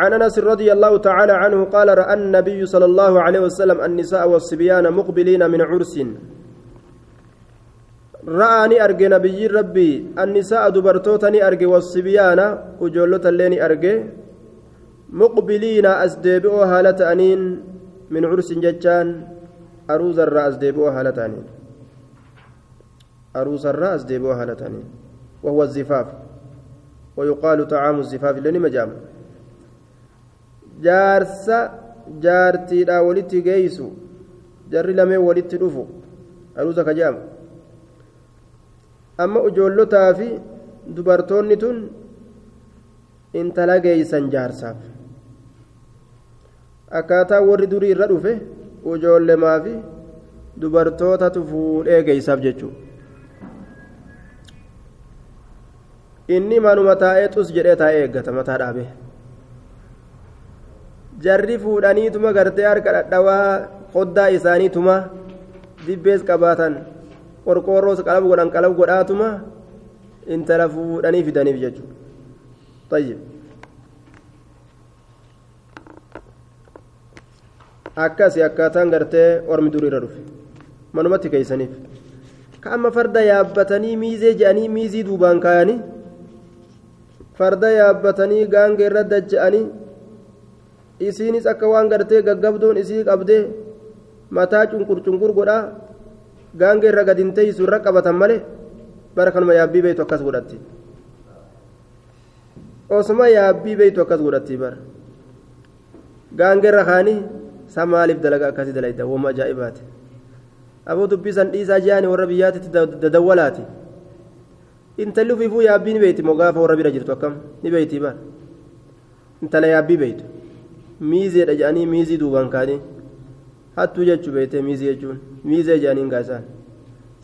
عن أنس رضي الله تعالى عنه قال رأى النبي صلى الله عليه وسلم النساء والصبيان مقبلين من عرس. رآني أرجي نبي ربي النساء دبرتوتني أرجي والصبيان وجولة الليني أرجي مقبلين أسديبئو هالة أنين من عرس ججان أروز الرأس ديبئو هالة أروز الرأس ديبئو هالة وهو الزفاف. ويقال طعام الزفاف لني مجام jaarsa jaartiidhaa walitti geeysu jarri lameen walitti dhufu aruusa ka jedhamu. Amma ijoollotaa fi dubartoonni tun intala geeysan jaarsaaf. Akkaataa warri durii irra dhufe ijoollemaa fi dubartootatu fuudhee geeysaaf jechuudha inni manuma taa'ee xus jedhee taa'ee eeggata mataa dhaabee. Jarri fuudhaniituma gartee harka dhadhawaa hoddaa isaaniituma dibbees qabaatan qorqoorroos qalab godhan qalab godhaatuma intala fuudhanii fidaniif jechuudha. Tayyib. Akkasi akkaataan gartee ormi duriirra dhufe. Manumatti keeysaniif. Ka amma farda yaabbatanii miizee je'anii miizii duubaan kaayanii farda yaabbatanii gaangee irra dacha'anii isiinis akka waan gartee gaggabdoon isii qabdee mataa cunqur cunqur godhaa gaanga irra gad hin teeysu irra qabatan malee bara kanuma yaabbii beeytu akkas godhatti osuma yaabbii beeytu akkas godhatti bara gaanga irra kaanii sa maaliif dalaga akkasii dalayda wama ajaa'ibaati aboo dubbisan dhiisaa ji'aani warra biyyaatitti dadawwalaati intalli ufiifuu yaabbii ni beeyti moo gaafa warra bira jirtu akkam ni beeyti bara intala yaabbii beeytu miizeedha jedhanii miizii duubaan kaanii. Hattuu jechuu beektee miizii jechuun. Miizee jedhaniin gaasaan.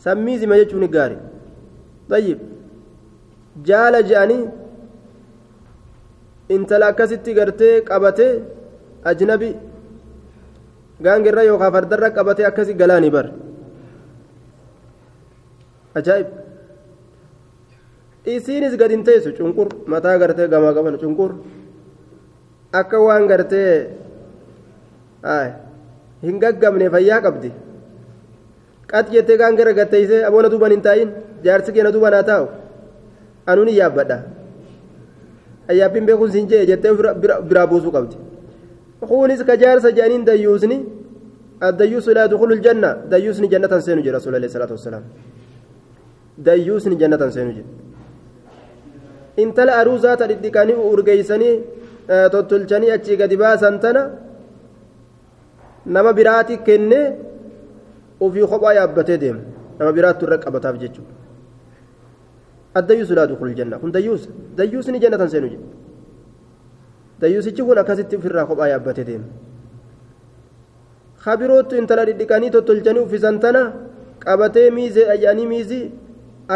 San miizima jechuun gaari. Tayyib. Jaala jedhanii intala akkasitti gartee qabatee ajnabi gaangirra yookaan fardarra qabatee akkasi galaanii bar ajaa'ib. Isiinis gad hin teessu. Cunqur. Mataa gartee gamaa qaban cunqur akka waan gartee hin gaggabne fayyaa qabdi qat jettee gaan gara gatteeysee aboona duuban hin taa'in jaarsi keenya duuban haa taa'u anuun hin yaabbadha ayyaabbiin beekuun siin jee jettee biraa buusuu qabdi kunis ka jaarsa jedhaniin dayyuusni addayyuusu laa dukulu ljanna dayyuusni jannatan seenu jedha rasuul alayhi salaatu wassalaam dayyuusni jannatan seenu jedha intala aruusaa ta dhidhiqanii urgeeysanii tottolchanii achii gadi baasan tana nama biraati kennee ofii kophaa yaabbatee deema nama biraattu irra qabataaf jechuudha addayyuusu laa dukulu janna kun dayyuusa dayyuusni jannatan seenu jedha dayyuusichi kun akkasitti ofirraa kophaa yaabbatee deema kabiroottu intala dhidhiqanii tottolchanii uffisan tana qabatee miizee ayyaanii miizii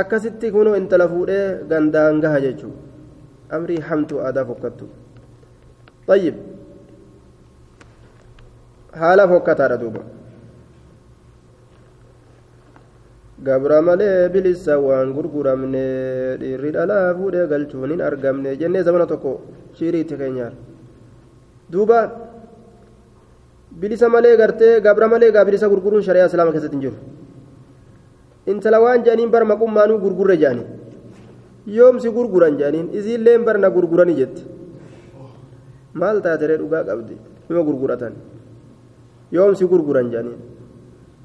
akkasitti kunoo intala fuudhee gandaan gaha jechuudha amrii hamtuu aadaa fokkattu طيب haala fokkataadha duuba gabra malee bilisa waan gurguramne dhiirri dhalaa fuudhee galchuun argamne jennee zamana tokko shiiriitti keenyaan duuba bilisa malee gartee gabra malee gaa bilisa gurguruun shari'aa islaama keessatti hin jiru intala waan jedhaniin bar maqummaanuu gurgurre jedhanii yoomsi gurguran jedhaniin isiilleen barna gurguranii jetti maal taateree dhugaa qabdi nima gurguratan yoomsi gurguran jedhaniin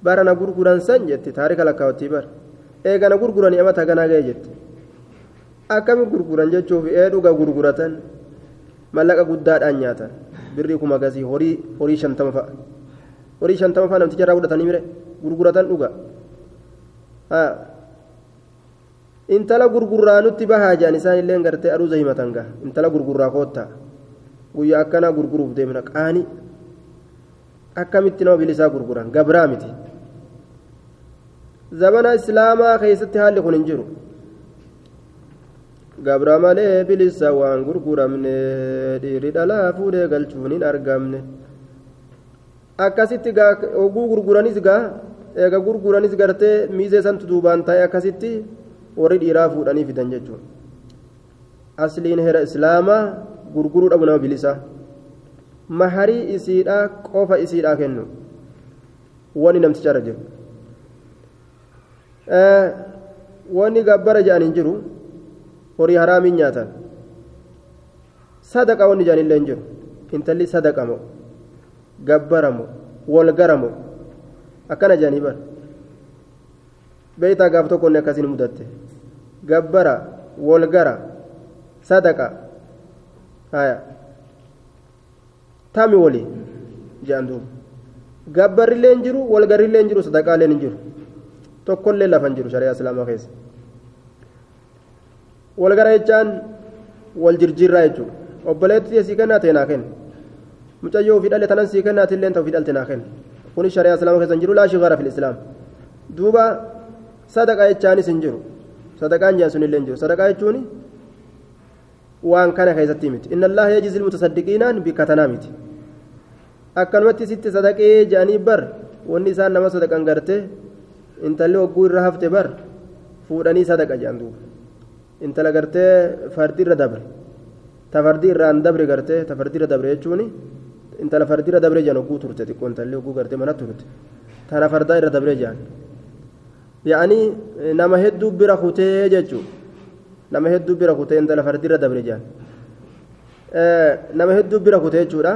barana gurguran san jetti taarika lakkaawattii bar eegana gurguranii amata ganaa ga'e jetti akkami gurguran jechuuf ee dhuga gurguratan mallaqa guddaadhaan nyaatan birrii kuma gasii horii horii shantama fa'a horii shantama fa'a namticha irraa fudhatanii mire gurguratan dhuga intala gurgurraa nutti bahaa jedhan isaan illee gartee aruuza himatan gaha intala gurgurraa koottaa guyyaa akkanaa gurguruuf deemna qaanii akkamitti nama bilisaa gurguran gabraa miti zabana islaamaa keessatti haalli kun hin jiru gabra malee bilisa waan gurguramne dhiirri dhalaa fuudhee galchuun hin argamne akkasitti oguu gurguranis gaa eega gurguranis gartee miizee santu duubaan ta'e akkasitti warri dhiiraa fuudhanii fidan jechuudha asliin hera islaamaa gurguruu dhabu nama bilisaa maharii isiidhaa qofa isiidhaa kennu wani namticharra jiru wani gabbara jedhan hin jiru horii haraamiin nyaatan sadaqa wanni jedhan illee hin jiru intalli sadaqamo gabbaramo walgaramo akkana jedhanii bara beeytaa gaaf tokko inni akkasiin mudatte gabbara walgara sadaqa haya tami wali jedhan duuba gabbarrillee hin jiru walgarrillee hin jiru sadaqaallee hin jiru tokkollee lafa hin jiru shari'aa islaamaa keessa walgara jechaan wal jirjiirraa jechuudha obboleetti sii kennaa ta'e naa kenna mucayyoo ofii dhalle tanan sii kennaa tilleen ta'u ofii dhalte naa kenna kuni shari'aa islaamaa keessa hin jiru laa shigara fil islaam duuba sadaqa jechaanis hin jiru sadaqaan jaan sun illee hin jiru sadaqaa jechuun akkanumatti sitti sadaqee jedhanii bar wanni isaan nama sadaqan gartee intalli hogguu irra hafte bar fuudhanii sadaqa jedhan duuba intala gartee fardi irra dabre ta fardi irraan dabre gartee ta fardi irra dabre jechuun intala fardi irra dabre jedhan hogguu turte xiqqoo intalli hogguu gartee mana turte tana fardaa irra dabre jedhan yaa'anii nama hedduu bira kutee jechuudha nama hedduu bira kutee intala fardi irra dabre jedhan nama hedduu bira kutee jechuudha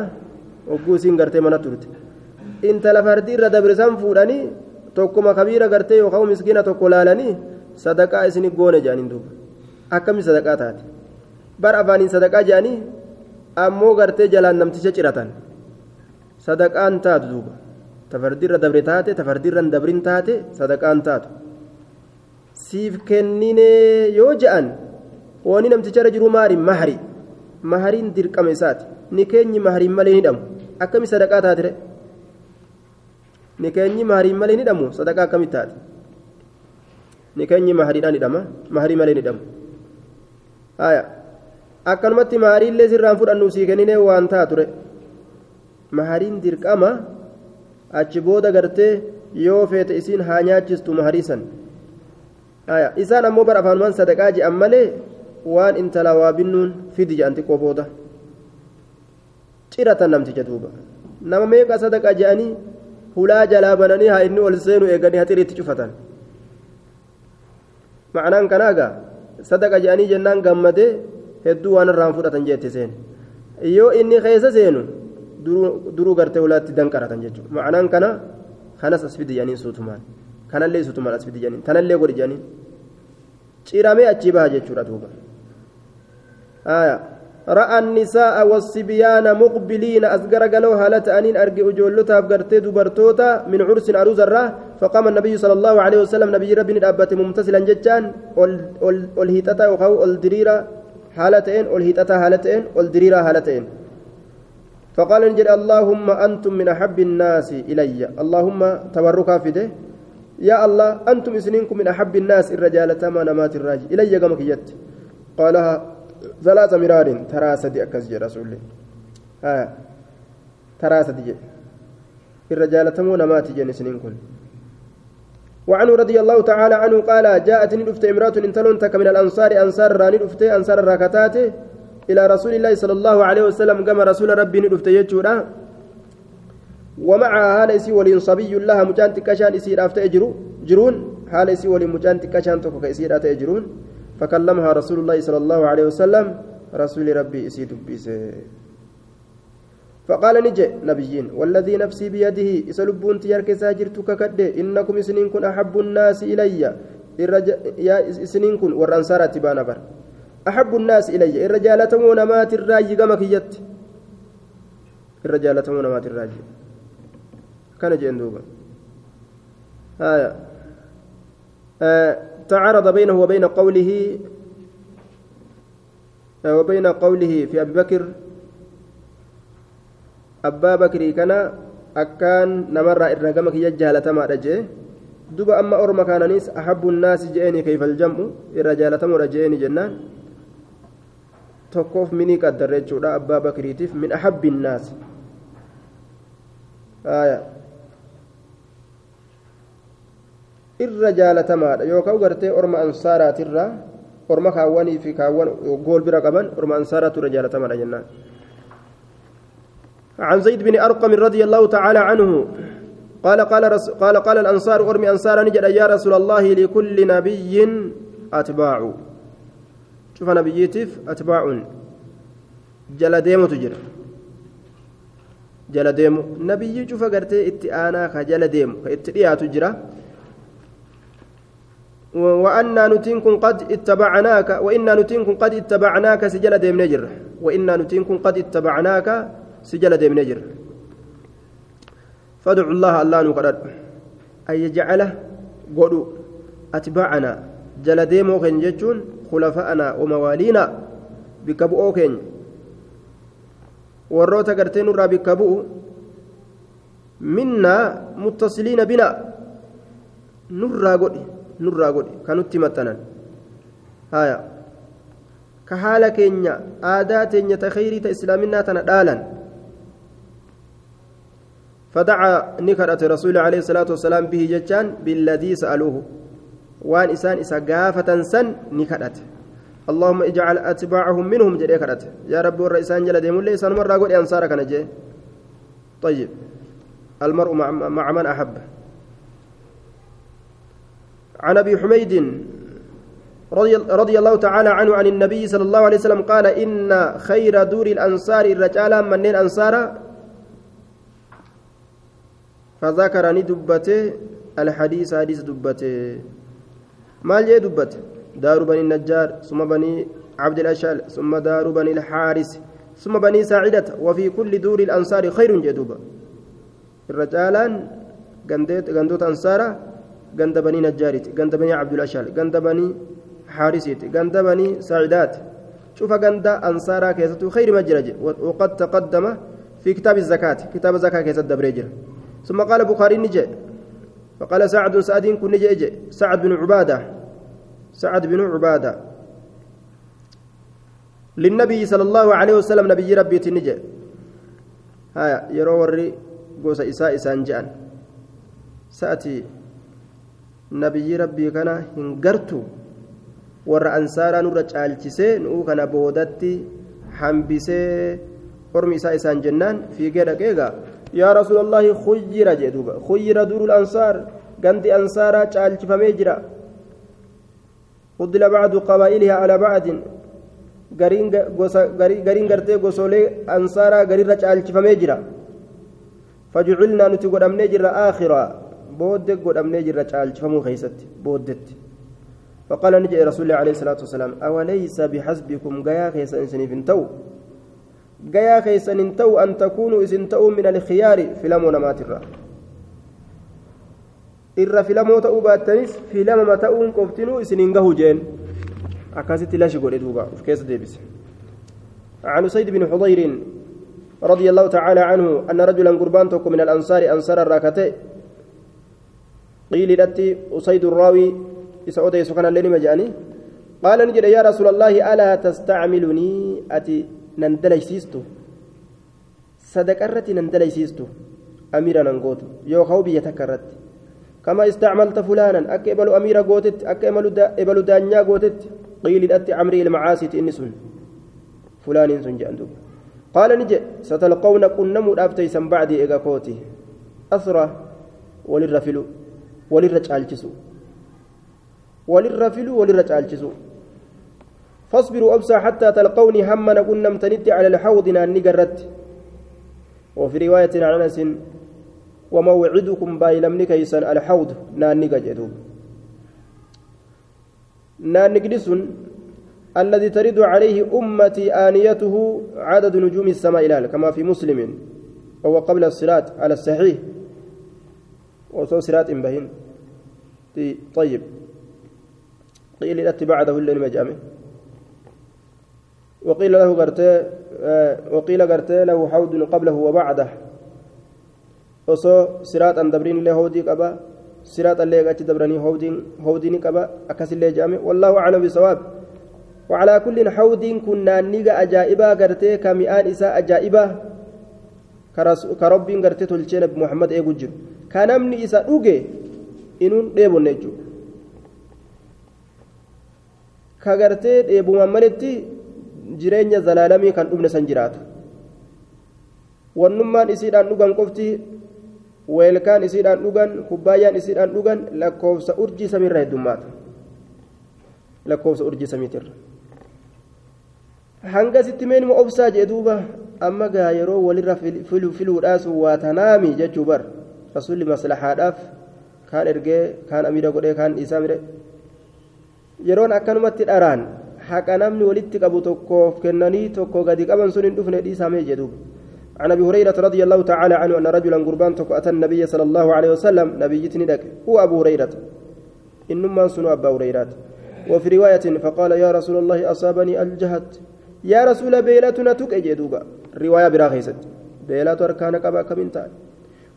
hogguu isiin gartee mana turte intala fardi irra dabre san fuudhanii tokkuma kabiira gartee yookaan miskiina tokko laalanii sadaqaa isinii goone jedhaniin duuba akkamii sadaqaa taate bar afaaniin sadaqaa jedhanii ammoo gartee jalaan namticha ciratan sadaqaan taatu duuba tafardiirra dabre taate tafardiirra hin dabrin taate sadaqaan taatu siif kenninee yoo je'an wani namticharra jiru maari mahari mahariin dirqama isaati ni keenyi mahariin malee ni dhamu akkamii sadaqaa taatire ni keenyi mahariin malee ni dhamu sadaqaa akkamii taate ni keenyi mahariidhaan hidhama maharii malee ni dhamu haya akkanumatti mahariillee sirraan fudhannu sii kenninee waan taature mahariin dirqama achi booda gartee yoo feete isiin haa nyaachistu mahariisan isaan ammoo bara afaanumaan sadaqaa je'an malee waan intala waa binnuun fidi je'an xiqqoo booda ciratan namticha duuba nama meeqa sadaqaa je'anii hulaa jalaa bananii haa inni ol seenu eeganii haxiriitti cufatan ma'anaan kanaagaa sadaqa je'anii jennaan gammadee hedduu waan irraan fudhatan jeette seen yoo inni keessa seenu duruu gartee ulaatti danqaratan jechuudha ma'anaan kana kanas as fidi jedhaniin suutumaan kanallee suutumaan as fidi jedhaniin tanallee godhi jedhaniin ciramee achii baha jechuudha duuba ra'a annisaa'a wassibiyaana muqbiliina as garagaloo haala ta'aniin arge ijoollota gartee dubartoota min cursin aruuzarraa فقام النبي صلى الله عليه وسلم نبي ربي ندابت ممتثلا جتان ol hiixata yookaan ol diriira haala ta'een ol hiixata haala ta'een ol diriira haala ta'een فقال نجد اللهم أنتم من أحب الناس إلي اللهم تبركا فده يا الله أنتم إسنينكم من أحب الناس الرجال تما نمات الراجل إلي قمك جت قالها ثلاث مرار ترى سدي أكز رسول الله آه. ترى سدي الرجال تمو نمات جن إسنينكم وعنه رضي الله تعالى عنه قال جاءتني دفت امرأة انتلون تك من الأنصار أنصار راني دفت أنصار الراكتات إلى رسول الله صلى الله عليه وسلم كما رسول ربي ندفت يجورا. ومعها هال إسي ولي صبي لها مجان تكشان إسي رافت أجرو جرون. هال إسي ولي مجان تكشان تفك إسي رافت أجرون فكلمها رسول الله صلى الله عليه وسلم رسول ربي إسي دبيسه فقال نجي نبيين والذي نفسي بيده إسلبون تيارك ساجرتك كد إنكم سنين كن أحب الناس إلي. يا سنين كن والأنصار تبانا بر. أحب الناس إلي. الرجال تمون مات الراجي كما كيت الرجال تمون مات الراجي. كان جندوبا آية آه تعارض بينه وبين قوله آه وبين قوله في أبي بكر bakrii kana akkaan namarraa irra gama kiyya jaalatamaadha jee duba amma orma kaananis ahabbu nnaasi je'eni kayfal jam'u irra jaalatamuudha je'eni jennaan tokkoof minii qaddarre jechuudha abbaa bakriitiif min ahabbi nnaasi irra jaalatamaadha. Yookaan gartee orma ansaaraatirraa orma kaawwanii fi kaawwan gool bira qaban orma ansaaraatu irra jaalatamaadha jennaan. عن زيد بن أرقم رضي الله تعالى عنه قال قال رس قال قال الأنصار أرمي أنصار نجد يا رسول الله لكل نبي أتباع شوف نبيتف أتباع جل تجر جل نبي شوف قرتي اتئانا كجل ديمو تجرى وأنا نتنكم قد اتبعناك وإنا نتنكم قد اتبعناك سجل ديم نجر وإنا نتنكم قد اتبعناك سجل ديم نجر فادعوا الله الله نقرر أن يجعله قولوا أتبعنا. جل ديمو كن جتون خلفاءنا وموالينا. warroota gartee nurraa bikka bu'u minnaa muttasiliina bina nurraa godhi nurraa godhi kan nutti maxxanan. Haya ka haala keenya aadaa teenya ta islaaminaa tana dhaalan. فدعا نكرة رسول عليه الصلاة والسلام به جتان بالذي سألوه وان إسان إسا قافة سن نكرة اللهم اجعل أتباعهم منهم جري يا رب الرئيسان جل ديمون ليس مرة قول أنصارك نجي طيب المرء مع, من أحب عن أبي حميد رضي, الله تعالى عنه عن النبي صلى الله عليه وسلم قال إن خير دور الأنصار الرجال منين أنصار فذكرني دبته الحديث حديث دبته. ما جاء دبته؟ دار بني النجار ثم بني عبد الأشال ثم دار بني الحارس ثم بني ساعدة وفي كل دور الأنصار خير جدوبا الرجالان غندوت أنصارا. غند بني نجارت غند بني عبد الأشال غند بني حارسيت غند بني ساعدات شوف غند أنصارا كيستو خير مجرج وقد تقدم في كتاب الزكاة كتاب الزكاة كيست دبريجر ثم قال بخاري نجي فقال سعد سعد كن نجي سعد بن عباده سعد بن عبادة للنبي صلى الله عليه وسلم نبي ربي تنجى هايا يرو وري قوس إساء إسان جان سأتي نبي ربي كان هنقرتو warra ansaaraa nurra caalchisee nu'uu kana boodatti hambisee ormi isaa isaan jennaan fiigee dhaqeegaa yaa rasuulallaahi khuyyira jee duuba khuyyira durul ansaar gandi ansaaraa caalchifamee jira فضل بعض قبائلها على بعض gariin gartee gosolee ansaaraa garirra caalchifamee jira fajcilnaa nuti godhamnee jirra aakhiraa boodde godhamnee jirra caalchifamuu keeysatti booddetti فقال نجي رسول الله عليه الصلاة والسلام أوليس بحسبكم؟ قيا كيسا إنسان فنتو قيا كيسا إنتو أن تكونوا إسنتو من الخيار في لمون ماترا irra filamoo ta'uu baattanis filama ta'uun qoftinuu isiniin gahu jeen akkasitti lashi godhe duuba uf keessa deebise عن سيد بن حضير رضي الله تعالى عنه أن رجلا قربان من الأنصار أنصار قيل لتي أسيد الراوي إسعودي سكان الليل مجاني قال نجد يا رسول الله ألا تستعملني؟ أتي نندليسيستو صدقرتي نندليسيستو أميرا ننقوت. يو خوبي يتكرت. كما استعملت فلانا أك إبلو أميرا قوتت أك إبلو دانيا قوتت. قيل أت عمري المعاصي إنسون فلان سن جندوب قال نجي ستلقون كنم أفتيسا بعدي إيغا كوتي أسرى وللرفل وللرجالجسو وللرفل وللرجالجسو فاصبروا أبصى حتى تلقوني هما كنم تنت على الحوض ناني قرت وفي رواية عن أنس وموعدكم بايلمني كيسان الحوض ناني جدوب ناني جلسون الذي ترد عليه أمتي آنيته عدد نجوم السماء إلال كما في مسلم وهو قبل الصلاة على الصحيح وصو صلاة بهن. طيب. قيل الأتي بعده مجامع وقيل له قرتي وقيل قرتي له حوض قبله وبعده. osoo siraaxan dabriin illee hawdii qaba siraaxa illee achi dabranii hawdii ni qaba akkasillee jedhame wallaahu aclam bisawaab وعلى كل حوض كنا نيجا أجائبا قرتي كمئان إساء أجائبا. كرب قرتي تلشين بمحمد إيقو جر كان أمني إساء أوجي إنون ديبو نيجو كغرتي ديبو ممالتي jireenya zalaalamii kan dhumne san jiraatu wannummaan isiidhaan dhugan qofti weelkaan isiidhaan dhugan kubbaayyaan isiidhaan dhugan lakkoofsa urjii samiirra heddummaata lakkoofsa urjii samiitirra hanga sitti meenuma obsaa jee amma gaa yeroo walirra filuudhaas waa jechuu bar rasuulli maslahaadhaaf kaan ergee kaan amiira godhee kaan dhiisaa mire. Yeroon akkanumatti dharaan haqa namni walitti qabu tokkoof kennanii tokko gadi qaban sun hin dhufne dhiisamee jedhuuba عن ابي هريره رضي الله تعالى عنه ان رجلا قربان اتى النبي صلى الله عليه وسلم نبي ندك هو ابو هريره انما سنو ابا هريره وفي روايه فقال يا رسول الله اصابني الجهد يا رسول بيلتنا تك روايه براخيست بيلات اركان قبا كمنتا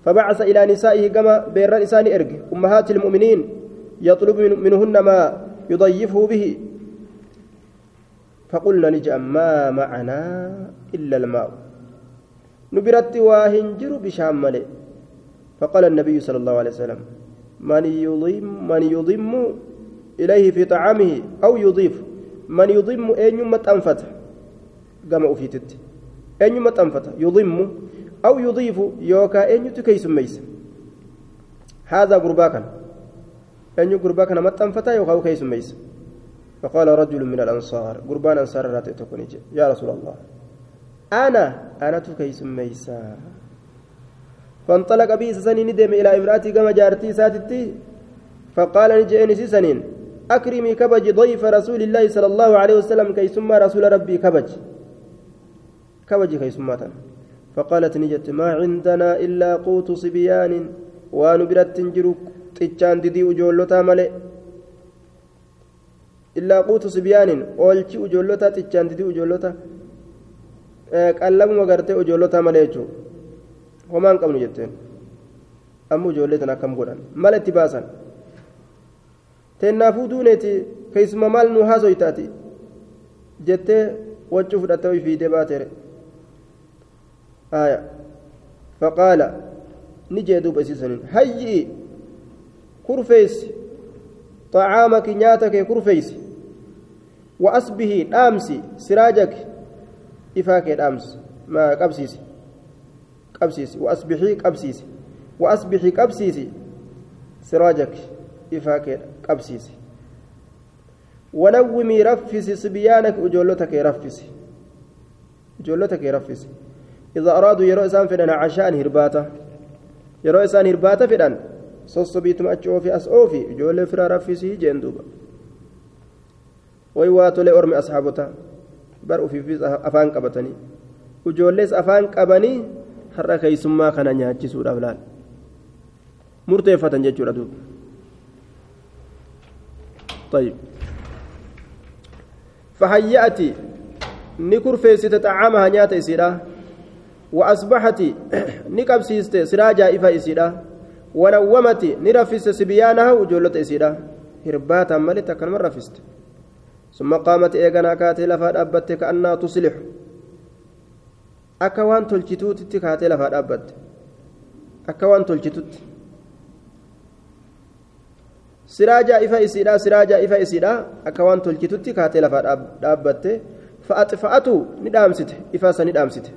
فبعث إلى نسائه كما بير لسان إرج. أمهات المؤمنين يطلب منهن ما يضيفه به. فقلنا نجأ ما معنا إلا الماء. نبرت واهنجر بشام ملئ. فقال النبي صلى الله عليه وسلم من يضم من يضم إليه في طعامه أو يضيف من يضم أن يمت أنفته. قام أفيتت أن يمت أنفته. يضم. أو يضيف يوكا أن يتكيس ميس هذا قرباكا أن يقرباكا مت أنفته يوكا كيس ميس فقال رجل من الأنصار قربان أنصار راتي يا رسول الله أنا أنا تكيس ميسا فانطلق بي سنين ندم إلى امرأتي كما جارتي ساتتي. فقال نجئني سنين أكرمي كبج ضيف رسول الله صلى الله عليه وسلم كي ثم رسول ربي كبج. كبج كي ثم فقالت نجت ما عندنا إلا قوت صبيان ونبرت تنجر تجان ددي وجولتا ملئ إلا قوت صبيان أولتي وجولتا تجان ددي وجولتا qallamuma gartee ijoollota malee jechuun homaan qabnu jetteen amma ijoollee tan akkam godhan mala itti baasan tennaafuu duuneeti keessuma maal nu haasoytaati jettee waccuu fudhattee fiidee baateere Faqaala ni jee duuba isiisaniin hayyi kurfeeysi طعامك نياتك كرفيس وأسبه دامسي سراجك qabsiisi qabsiisi waasbixii qabsiisi waasbixii qabsiisi siraajak ifaa kee qabsiisi wanawwimii raffisi sibiyaanak ijoollota kee raffisi ijoollota kee raffisi إذا أرادوا يروا إسان فدان عشاء هرباتا. يروا إسان هرباتا فدان. صصبيتم أتشوفي أسعوفي جول فرا رفسي جندوبا ويواتو لأرمي أصحابتا bar ufiifis afaan qabatanii ijoollees afaan qabanii har'a keeysummaa kana nyaachisuudhaaf laal murteeffatan jechuudha duuba طيب. فهيأت نكر فيست طعامها نيات إسيرا وأصبحت نكبسيست سراجا إفا إسيرا ونومت نرفس سبيانها وجولة إسيرا هرباتا ملتا كان مرة فست ثم قامت إيغانا كاتي لفا دابت كأنها تصلح lafaa dhaabbatte akka waan tolchitutti siraajaa ifa isiidha siraajaa ifa isiidha akka waan tolchitutti kaatee lafaa dhaabbatte fa'axfa'atu ni dhaamsite ifaasan ni dhaamsite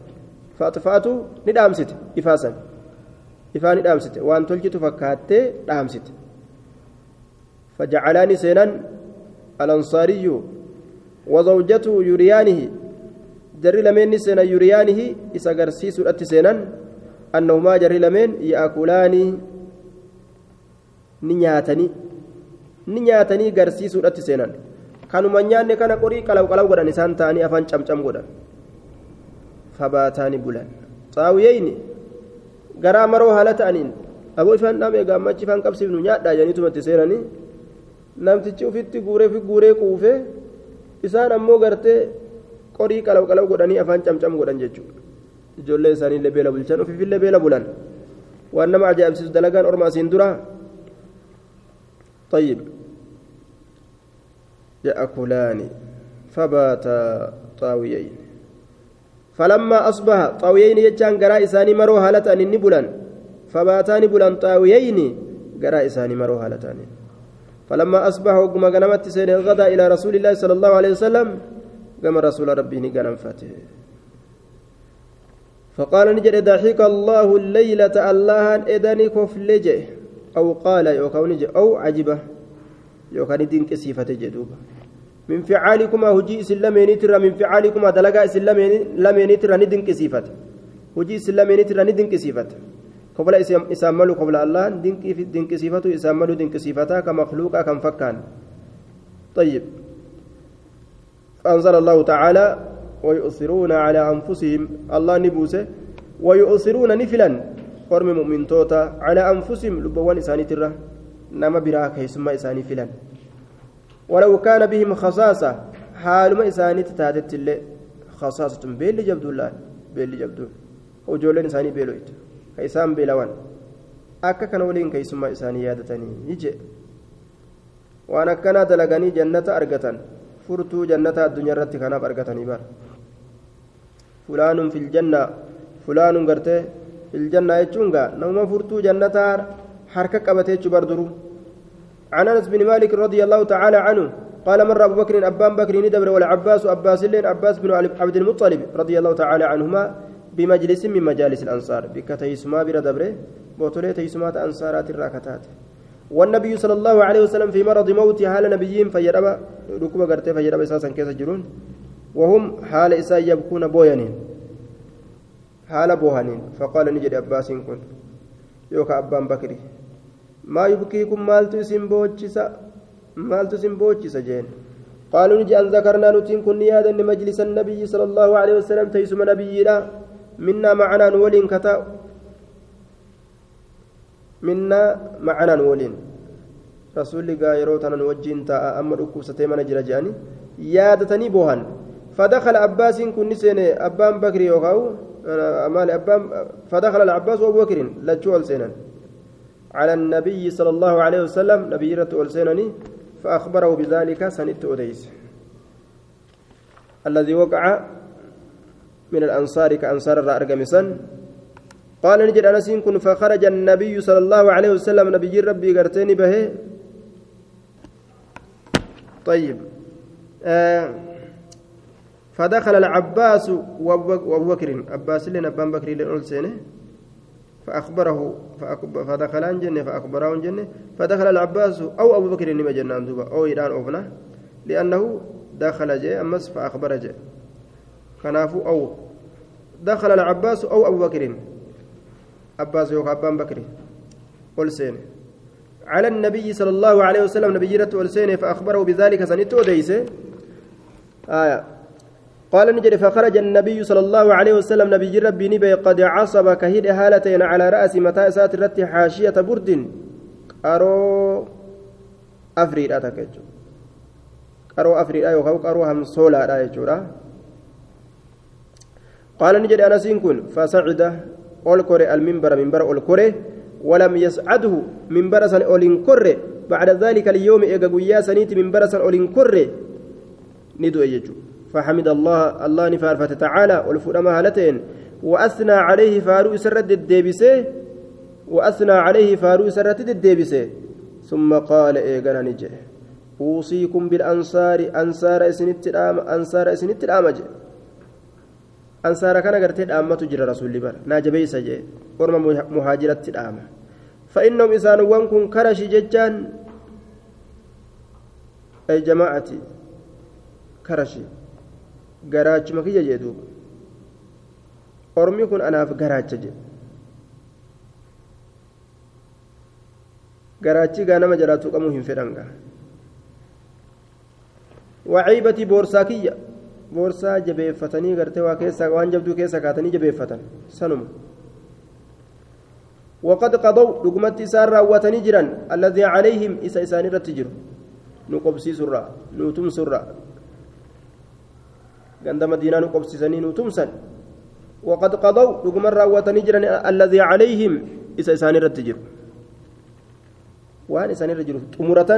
fa'axfa'atu ni dhaamsite ifaasan ifaa ni dhaamsite waan tolchitu fakkaattee dhaamsite فجعلاني سينا الأنصاري وزوجته يريانه جري لمن سينا يريانه إسا سورة سينا أنهما جري لمن يأكلان نياتني نياتني غرسي سورة سينا kanuma nyaanne kana qorii qalaw qalaw godhan isaan ta'anii afaan camcam godhan fabaataani bulan xaawiyeyni garaa maroo haala ta'aniin aboo ifaan dhaame gaammachi ifaan qabsiifnu nyaadhaa jedhaniitumatti seenanii namtichi ufitti guuree fi guuree quufee isaan ammoo gartee qorii qalaw qalaw godhanii afaan camcam godhan jechuudha ijoollee isaanii illee beela bulchan ofiifillee beela bulan waan nama ajaa'ibsiisu dalagaan orma asiin dura طيب يأكلان فباتا طاويين فلما أصبح طاويين يجان قراء إساني مرو هالتان النبلان فباتان بلان طاويين قراء إساني مرو هالتان فلما أصبح وقم غنمت سين غدا إلى رسول الله صلى الله عليه وسلم قام رسول ربه غنم فاته فقال نجد ضحك الله الليلة الله إدني كفلجه أو قال يوكاو نجي أو عجبه يوكا ندين كسيفة جدوبة. من فعالكما هجي سلمين ترى من فعالكما دلقا سلمين ترى ندين كسيفة هجي سلمين ترى ندين كسيفة قبل إساملو قبل الله دين كسيفة إساملو دين كسيفة كمخلوقا كم فكان. طيب. فأنزل الله تعالى ويؤثرون على أنفسهم الله نبوسه ويؤثرون نفلا. قرم مؤمن توتا على أنفسهم. لبوان إساني ترى. نما براك يسمى إساني فلا. ولو كان بهم خصاصة حال ما إساني تتاتت اللي خصاصة بيل جبدو الله بيل جبدو وجولين إساني بيلويت كيسان بيلوان akka kana waliin keessummaa isaanii yaadatanii je waan akkanaa dalaganii jannata argatan furtuu jannata addunyaa irratti kanaaf argatanii bara fulaanun filjanna fulaanun gartee filjanna jechuun gaa nama furtuu jannataa harka qabatee jechuu barduru عن انس بن مالك رضي الله تعالى عنه قال مر ابو بكر ابان بكر ندبر والعباس عباس لين عباس بن عبد المطلب رضي الله تعالى عنهما بمجلس من مجالس الأنصار. بكتيسما بر دبره بوتولي تيسمات انصارات الراكتات والنبي صلى الله عليه وسلم في مرض موت حال نبيين فيربا ركوب غرتي فيربا أساسا كيس جرون. وهم حال إسا يبكون بوينين حال بوهنين فقال نجد أباس كن يوكا أبان بكري. ما يبكيكم مالتو سمبوتشسا مالتو سمبوتشسا جين قالوا نجي أن ذكرنا نتين كن نيادا لمجلس النبي صلى الله عليه وسلم تيسم نبينا منا معنا نولين كتا منا معنا نولين رسول الله يروتنا نوجين تا أما ركوسة من جرجاني يادتني بوهن فدخل عباس كن سنة أبان بكر يوغاو مال أبان فدخل العباس وأبو بكر لجوال سنن على النبي صلى الله عليه وسلم نبي رتول سنني فأخبره بذلك سنت أديس. الذي وقع من الأنصار كأنصار الرأرقمسا قال نجد أنس كن فخرج النبي صلى الله عليه وسلم نبي ربي قرتين به. طيب. آه فدخل العباس وأبو بكر عباس لنا ابان بكر للألسنه فأخبره فدخل عن جنة فأخبره عن جنة فدخل العباس أو أبو بكر نما جنان دوبا أو إيران أوفنا لأنه دخل جاء أمس فأخبر جاء. كنافو أو دخل العباس أو أبو بكر. عباس يوكا أبان بكر ألسنه على النبي صلى الله عليه وسلم نبي رت ألسنه فأخبره بذلك سنته ديسة. آية. قال نجد فخرج النبي صلى الله عليه وسلم نبي ربي نبي قد عصب كهيد هالتين على رأس متى سات الرت حاشية برد. قرو أفريد أتكج قرو أفريد أيوه قرو هم سولا أيوه قال نجد أنا سينكون فصعد أولكوري المنبر منبر أولكوري ولم يسعده منبر سن أولينكور بعد ذلك اليوم إيجا قويا سنيت منبر سن أولينكور ندو يجو. فحمد الله الله نفارفة تعالى والفرما هالتين. وأثنى عليه فارو سرد الديبسي وأثنى عليه فارو سرد الديبسي ثم قال إيغانا نجي أوصيكم بالأنصار أنصار إسنت الآم أنصار إسنت الآمج. أنصار كان قرتي الآمة تجرى رسول الله. ناجبي سجي ورم مهاجرة الآمة. فإنهم إسان وانكم كرش ججان. أي جماعتي كرشي garaachuma kiyya jee duuba ormi kun anaaf garaacha jee garaachi gaa nama jalaa tuqamuu hin fedhan gaa waciibatii boorsaa kiyya boorsaa jabeeffatanii gartee waa keessaa waan jabduu keessa kaatanii jabeeffatan sanuma وقد قضوا دغمت إسان راوتني جرا الذي عليهم إسا إسان رتجر نقبسي سرا نوتم سرا عند مدينة قبسسنين وتمسن. وقد قضوا رقم راوة نجرا الذي عليهم. إذا إسان الرتجر وأن إسان الرجل أمرة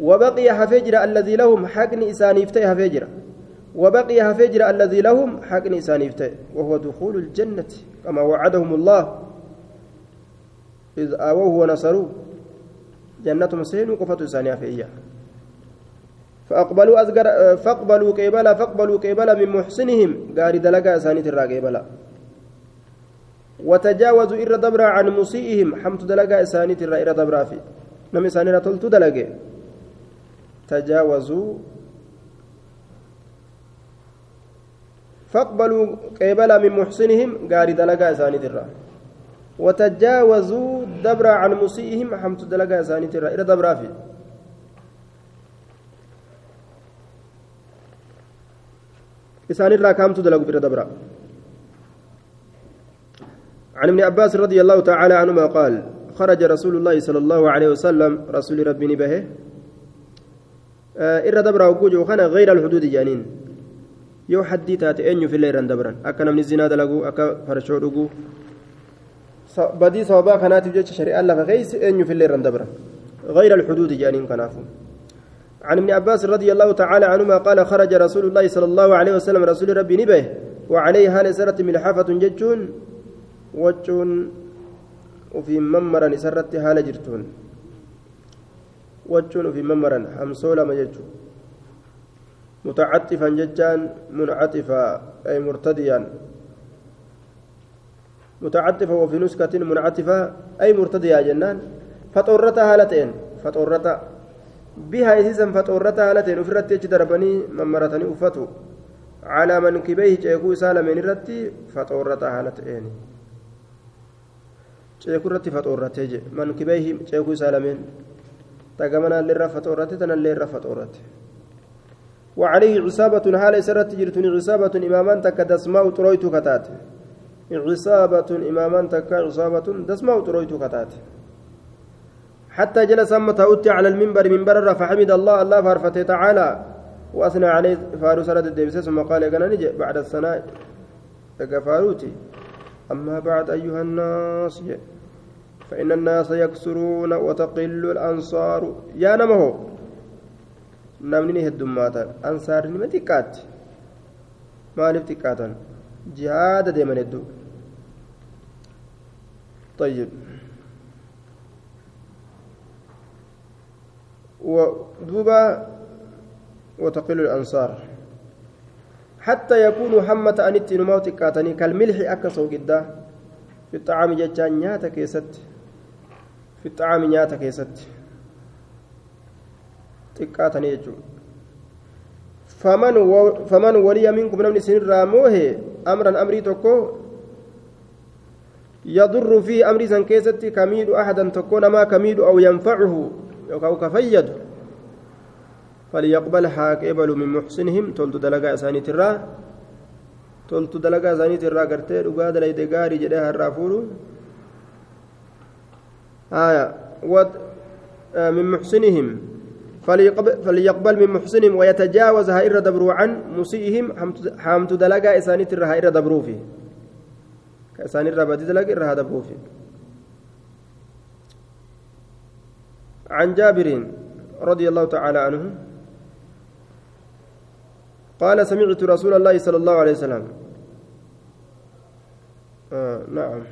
وبقي حفجر الذي لهم حقن إسان يفتي حفجر وبقي حفجر الذي لهم حقن إسان يفتي وهو دخول الجنة. كما وعدهم الله. إذ آووه ونصروه جنة مسين وقفة إسان يفيه فأقبلوا أزجر فاقبلوا قبلا فاقبلوا قبلا من محسنهم. قال دلقا سانيت الرا قبلا وتجاوزوا إر دبرا عن مسيئهم. حمت دلقا إساني ترى إر دبرا في. نم إساني رتلت دلقا. تجاوزوا. فاقبلوا قبل من محسنهم. قاري دلقا إساني ترى. وتجاوزوا دبرا عن مسيئهم. حمت دلقا إساني ترى إر دبرا في. إساني راكامت دلقوا بر دبرا عن ابن عباس رضي الله تعالى عنهما قال خرج رسول الله صلى الله عليه وسلم رسول ربي نبه إر دبرا وجوج وخنا غير الحدود جانين yoo haddii taate eenyu fillee irraan dabran akka namni zinaa dalaguu akka farshoo dhuguu badii sababaa kanaatiif jecha shari'aan lafa keeysi eenyu fillee irraan dabran غير الحدود جانين كنافو عن ابن عباس رضي الله تعالى عنهما قال خرج رسول الله صلى الله عليه وسلم رسول ربي نبه وعليه هال سرة ملحفة ججون وجون وفي ممرا سرت هال جرتون. وجون وفي ممرا حمصولا ما ججون. متعطفا ججان منعطفا أي مرتديا. متعطفا وفي نسكة منعطفا أي مرتديا جنان. فطورتها هالتين فطورتها بها إسيسا فطورتها هالتين وفرت دربني ممرتني أفتو على منكبيه جيكو سالمين رتي فطورتها هالتين ceekuu irratti faxoorratee je mankibeehi ceekuu isaa lameen tagamanaallee irra faxoorrate tanallee irra faxoorrate وعليه عصابة حال سرت جرتني عصابة إمامان تك دسماء طرويت كتات. عصابة إمامان تك عصابة دسماء طرويت كتات. حتى جلس أما تأتي على المنبر منبر فحمد الله الله فارفته تعالى. وأثنى عليه فارس رد الدبس ثم قال نجي بعد الثناء. فاروتي أما بعد أيها الناس فإن الناس يكسرون وتقل الأنصار. يا نمه heddummaatan ansaarri nima xiqqaatti maaliif xiqqaatan jihaada deeman hedduu طيب. ودوبا وتقل الأنصار حتى يكونوا حمة أنت نموت كاتني كالملح أكسو قدا في الطعام جتان نياتا كيست في الطعام نياتا كيست xiqqaatanii jechuudha faman waliya minkum namni isinirraa moohe amran amrii tokko yadurru fi amrii san keessatti kamiidhu ahadan tokko namaa kamiidhu aw yanfacuhu yookaan ka فليقبل حاك قبلوا من محسنهم. تولت دلقا اسانيت الرا. تولت دلقا اسانيت الرا. قرتي دغا دلي دغاري جدها الرافورو آية. ود من محسنهم. فليقبل من محسنهم ويتجاوز هائر دبروا عن مسيئهم. حامت دلقا إسانيت الرها هائر دبروا فيه كإسان الرها بدي دلقا الرها دبروا فيه عن جابر رضي الله تعالى عنه قال سمعت رسول الله صلى الله عليه وسلم. آه نعم.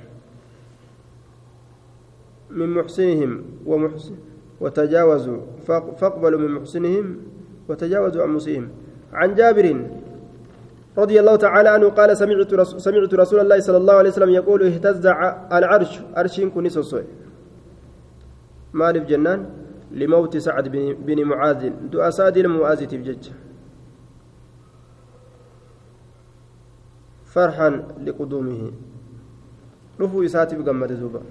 من محسنهم ومحسن وتجاوزوا فاقبلوا من محسنهم وتجاوزوا عن مسيئهم. عن جابر رضي الله تعالى عنه قال سمعت رسول, سمعت رسول الله صلى الله عليه وسلم يقول اهتز العرش. أرشين كنيس مالف جنان لموت سعد بن معاذ. دعاء سعد المعاذ تبجج فرحا لقدومه. رفو يساتي بقمة زوبا.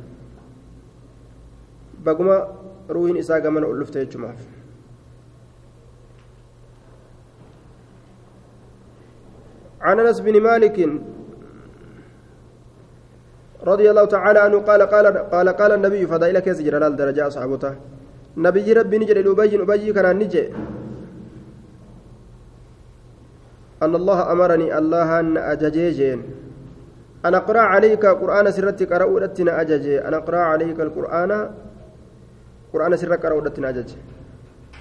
بقما isaa gamana ol dhufte jechumaaf عن أنس بن مالك رضي الله تعالى عنه قال قال قال قال النبي فضائل كيس جلال درجة أصحابته نبي ربي نجري أبي أبي كان نجي. أن الله أمرني الله أن أججيجين. أن أقرأ عليك قرآن سرتك قرأ أججي. أن أقرأ عليك القرآن قرآن سر قرأ أجج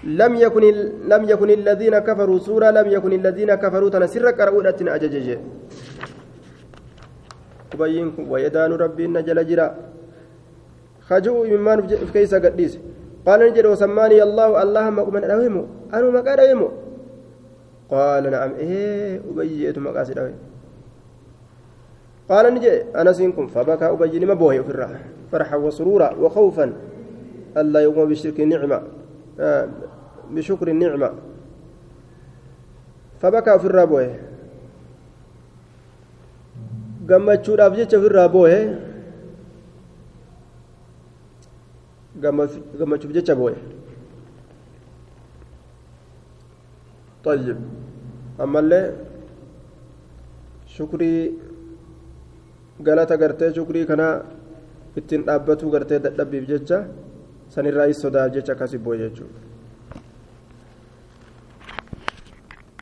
لم يكن لم يكن الذين كفروا سورة لم يكن الذين كفروا تنسر قرأ أجج كبين ويدان ربي نجل جرا خجوا ممان في كيس قديس قال نجد وسماني الله اللهم أقمن أوهمه أنا مقاد أوهمه قال نعم إيه أبيت مقاصد أوهمه قال نجي أنا سينكم فبكى أبي لما بوهي في الرا فرحا وسرورا وخوفا ألا يقوم بشرك النعمة بشكر النعمة فبكى في الرا بوهي gammachuudhaaf jecha ofirraa boohe gammachuuf jecha boohe طيب اللي شكري galata gartee shukrii kana ittiin dhaabbatu gartee dadhabbiif jecha sanirraa is sodaaf jecha akkasii boo'e jechuudha